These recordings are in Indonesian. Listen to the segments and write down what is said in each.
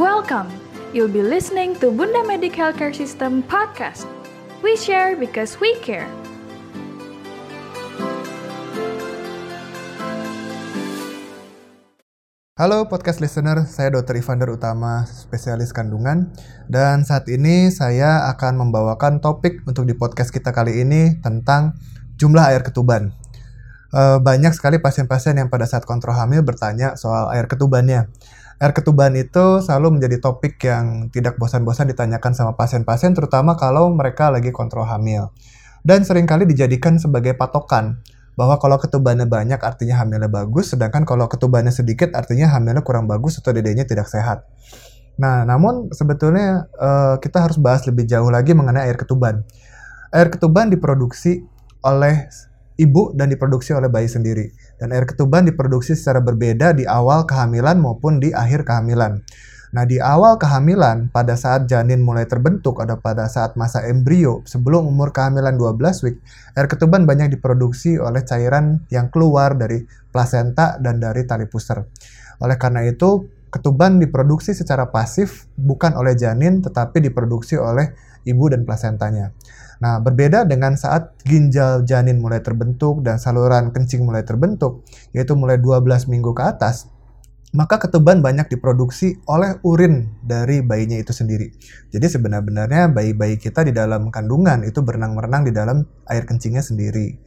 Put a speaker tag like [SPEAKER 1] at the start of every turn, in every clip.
[SPEAKER 1] Welcome. You'll be listening to Bunda Medic Healthcare System podcast. We share because we care.
[SPEAKER 2] Halo podcast listener, saya Dr. Ivander Utama, spesialis kandungan. Dan saat ini saya akan membawakan topik untuk di podcast kita kali ini tentang jumlah air ketuban. E, banyak sekali pasien-pasien yang pada saat kontrol hamil bertanya soal air ketubannya. Air ketuban itu selalu menjadi topik yang tidak bosan-bosan ditanyakan sama pasien-pasien, terutama kalau mereka lagi kontrol hamil. Dan sering kali dijadikan sebagai patokan bahwa kalau ketubannya banyak artinya hamilnya bagus, sedangkan kalau ketubannya sedikit artinya hamilnya kurang bagus atau dedenya tidak sehat. Nah, namun sebetulnya uh, kita harus bahas lebih jauh lagi mengenai air ketuban. Air ketuban diproduksi oleh ibu dan diproduksi oleh bayi sendiri. Dan air ketuban diproduksi secara berbeda di awal kehamilan maupun di akhir kehamilan. Nah, di awal kehamilan, pada saat janin mulai terbentuk atau pada saat masa embrio, sebelum umur kehamilan 12 week, air ketuban banyak diproduksi oleh cairan yang keluar dari plasenta dan dari tali pusar. Oleh karena itu, ketuban diproduksi secara pasif bukan oleh janin tetapi diproduksi oleh ibu dan plasentanya. Nah, berbeda dengan saat ginjal janin mulai terbentuk dan saluran kencing mulai terbentuk, yaitu mulai 12 minggu ke atas, maka ketuban banyak diproduksi oleh urin dari bayinya itu sendiri. Jadi sebenarnya bayi-bayi kita di dalam kandungan itu berenang-renang di dalam air kencingnya sendiri.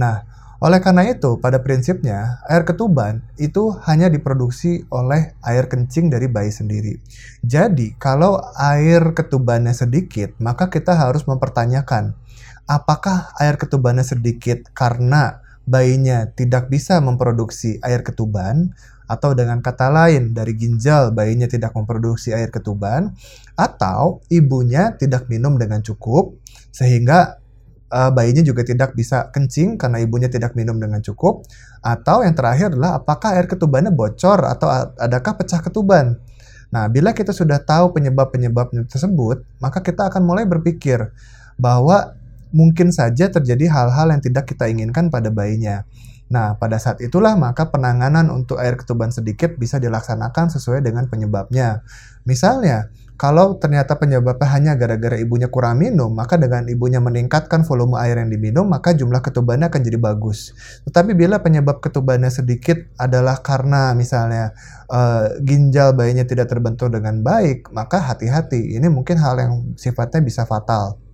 [SPEAKER 2] Nah, oleh karena itu, pada prinsipnya, air ketuban itu hanya diproduksi oleh air kencing dari bayi sendiri. Jadi, kalau air ketubannya sedikit, maka kita harus mempertanyakan, apakah air ketubannya sedikit karena bayinya tidak bisa memproduksi air ketuban atau dengan kata lain dari ginjal bayinya tidak memproduksi air ketuban atau ibunya tidak minum dengan cukup sehingga uh, bayinya juga tidak bisa kencing karena ibunya tidak minum dengan cukup atau yang terakhir adalah apakah air ketubannya bocor atau adakah pecah ketuban. Nah, bila kita sudah tahu penyebab-penyebab tersebut, maka kita akan mulai berpikir bahwa mungkin saja terjadi hal-hal yang tidak kita inginkan pada bayinya. Nah, pada saat itulah maka penanganan untuk air ketuban sedikit bisa dilaksanakan sesuai dengan penyebabnya. Misalnya, kalau ternyata penyebabnya hanya gara-gara ibunya kurang minum, maka dengan ibunya meningkatkan volume air yang diminum, maka jumlah ketubannya akan jadi bagus. Tetapi bila penyebab ketubannya sedikit adalah karena misalnya uh, ginjal bayinya tidak terbentuk dengan baik, maka hati-hati. Ini mungkin hal yang sifatnya bisa fatal.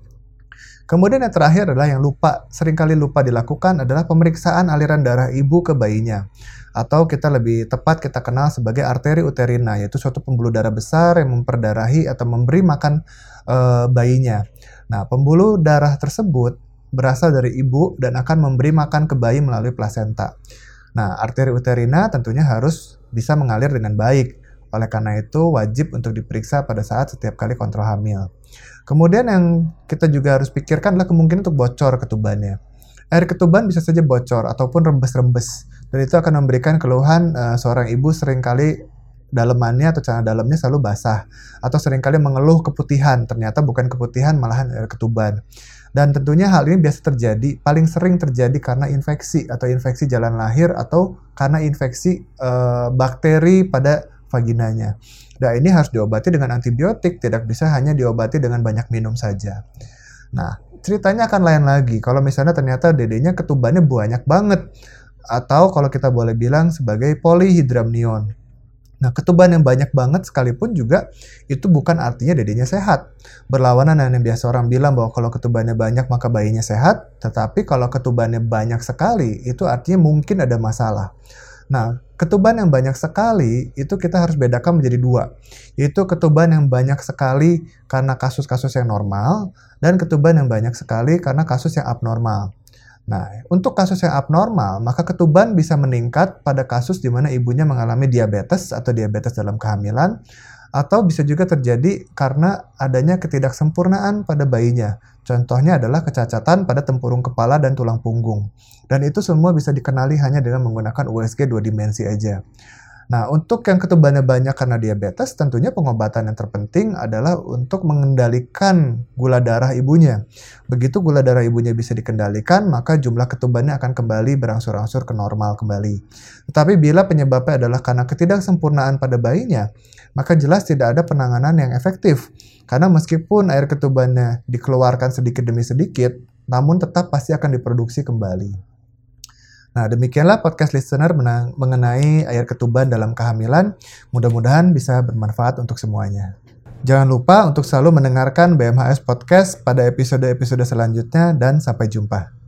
[SPEAKER 2] Kemudian yang terakhir adalah yang lupa, sering kali lupa dilakukan adalah pemeriksaan aliran darah ibu ke bayinya. Atau kita lebih tepat kita kenal sebagai arteri uterina, yaitu suatu pembuluh darah besar yang memperdarahi atau memberi makan e, bayinya. Nah, pembuluh darah tersebut berasal dari ibu dan akan memberi makan ke bayi melalui plasenta. Nah, arteri uterina tentunya harus bisa mengalir dengan baik. Oleh karena itu, wajib untuk diperiksa pada saat setiap kali kontrol hamil. Kemudian yang kita juga harus pikirkan adalah kemungkinan untuk bocor ketubannya. Air ketuban bisa saja bocor ataupun rembes-rembes. Dan itu akan memberikan keluhan uh, seorang ibu sering kali dalemannya atau celana dalamnya selalu basah. Atau sering kali mengeluh keputihan. Ternyata bukan keputihan, malahan air ketuban. Dan tentunya hal ini biasa terjadi, paling sering terjadi karena infeksi atau infeksi jalan lahir atau karena infeksi uh, bakteri pada vaginanya. Nah, ini harus diobati dengan antibiotik, tidak bisa hanya diobati dengan banyak minum saja. Nah, ceritanya akan lain lagi. Kalau misalnya ternyata dedenya ketubannya banyak banget, atau kalau kita boleh bilang sebagai polihidramnion. Nah, ketuban yang banyak banget sekalipun juga itu bukan artinya dedenya sehat. Berlawanan dengan yang biasa orang bilang bahwa kalau ketubannya banyak maka bayinya sehat, tetapi kalau ketubannya banyak sekali itu artinya mungkin ada masalah. Nah, ketuban yang banyak sekali itu kita harus bedakan menjadi dua. Yaitu ketuban yang banyak sekali karena kasus-kasus yang normal dan ketuban yang banyak sekali karena kasus yang abnormal. Nah, untuk kasus yang abnormal, maka ketuban bisa meningkat pada kasus di mana ibunya mengalami diabetes atau diabetes dalam kehamilan atau bisa juga terjadi karena adanya ketidaksempurnaan pada bayinya. Contohnya adalah kecacatan pada tempurung kepala dan tulang punggung. Dan itu semua bisa dikenali hanya dengan menggunakan USG dua dimensi aja. Nah, untuk yang ketubannya banyak karena diabetes, tentunya pengobatan yang terpenting adalah untuk mengendalikan gula darah ibunya. Begitu gula darah ibunya bisa dikendalikan, maka jumlah ketubannya akan kembali berangsur-angsur ke normal kembali. Tetapi bila penyebabnya adalah karena ketidaksempurnaan pada bayinya, maka jelas tidak ada penanganan yang efektif. Karena meskipun air ketubannya dikeluarkan sedikit demi sedikit, namun tetap pasti akan diproduksi kembali. Nah, demikianlah podcast listener mengenai air ketuban dalam kehamilan. Mudah-mudahan bisa bermanfaat untuk semuanya. Jangan lupa untuk selalu mendengarkan BMHS Podcast pada episode-episode selanjutnya dan sampai jumpa.